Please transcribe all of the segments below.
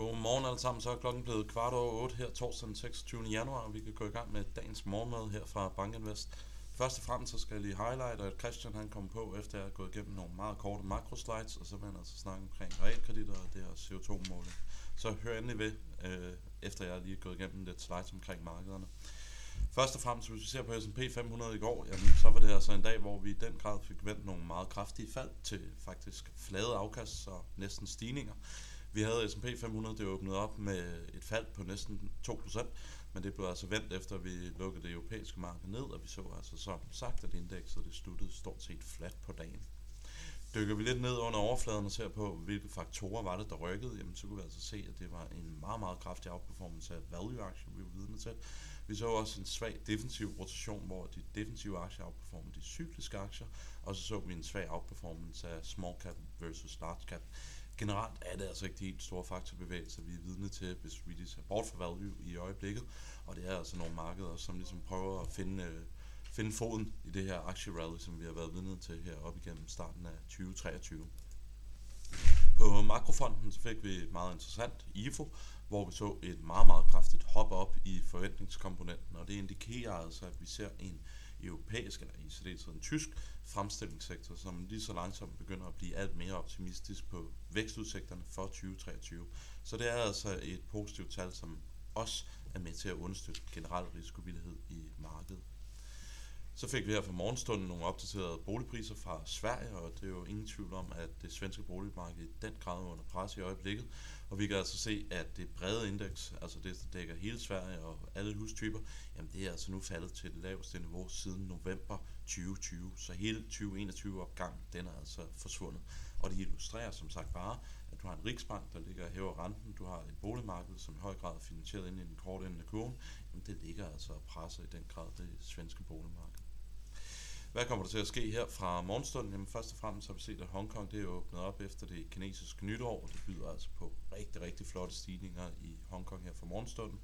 Godmorgen alle sammen, så er klokken blevet kvart over 8 her torsdag den 26. januar, og vi kan gå i gang med dagens morgenmad her fra Bankinvest. Først og fremmest så skal jeg lige highlight, at Christian han kom på, efter jeg har gået igennem nogle meget korte makroslides, og så vil han altså snakke omkring realkreditter og det her CO2-måling. Så hør endelig ved, øh, efter jeg lige er gået igennem lidt slides omkring markederne. Først og fremmest, hvis vi ser på S&P 500 i går, jamen, så var det altså en dag, hvor vi i den grad fik vendt nogle meget kraftige fald til faktisk flade afkast og næsten stigninger. Vi havde S&P 500, det åbnede op med et fald på næsten 2%, men det blev altså vendt efter, at vi lukkede det europæiske marked ned, og vi så altså som sagt, at indekset det sluttede stort set fladt på dagen. Dykker vi lidt ned under overfladen og ser på, hvilke faktorer var det, der rykkede, jamen så kunne vi altså se, at det var en meget, meget kraftig outperformance af value-aktier, vi var vidne til. Vi så også en svag defensiv rotation, hvor de defensive aktier outperformede de cykliske aktier, og så så vi en svag outperformance af small cap versus large cap generelt er det altså ikke de helt store faktorbevægelser, vi er vidne til, hvis vi lige ser bort fra value i øjeblikket. Og det er altså nogle markeder, som ligesom prøver at finde, øh, finde foden i det her aktierally, som vi har været vidne til her op igennem starten af 2023. På makrofonden så fik vi et meget interessant IFO, hvor vi så et meget, meget kraftigt hop op i forventningskomponenten, og det indikerer altså, at vi ser en europæisk, eller i særdeleshed en tysk fremstillingssektor, som lige så langsomt begynder at blive alt mere optimistisk på vækstudsigterne for 2023. Så det er altså et positivt tal, som også er med til at understøtte generel risikovillighed i markedet. Så fik vi her fra morgenstunden nogle opdaterede boligpriser fra Sverige, og det er jo ingen tvivl om, at det svenske boligmarked i den grad er under pres i øjeblikket. Og vi kan altså se, at det brede indeks, altså det, der dækker hele Sverige og alle hustyper, jamen det er altså nu faldet til det laveste niveau siden november 2020. Så hele 2021-opgang, den er altså forsvundet. Og det illustrerer som sagt bare, du har en riksbank, der ligger og hæver renten, du har et boligmarked, som i høj grad er finansieret ind i den korte ende af kurven, jamen det ligger altså og presser i den grad det svenske boligmarked. Hvad kommer der til at ske her fra morgenstunden? Jamen først og fremmest har vi set, at Hongkong det er åbnet op efter det kinesiske nytår. og Det byder altså på rigtig, rigtig flotte stigninger i Hongkong her fra morgenstunden.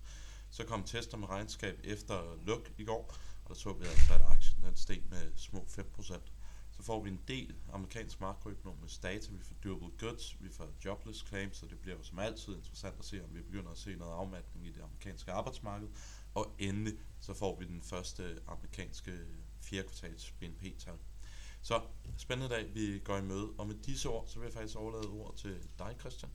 Så kom tester med regnskab efter luk i går, og der så vi altså, at aktien den steg med små 5%. Så får vi en del amerikansk makroøkonomisk data, vi får durable goods, vi får jobless claims, så det bliver jo som altid interessant at se, om vi begynder at se noget afmatning i det amerikanske arbejdsmarked. Og endelig så får vi den første amerikanske fjerde kvartals BNP-tal. Så spændende dag, vi går i møde. Og med disse ord, så vil jeg faktisk overlade ordet til dig, Christian.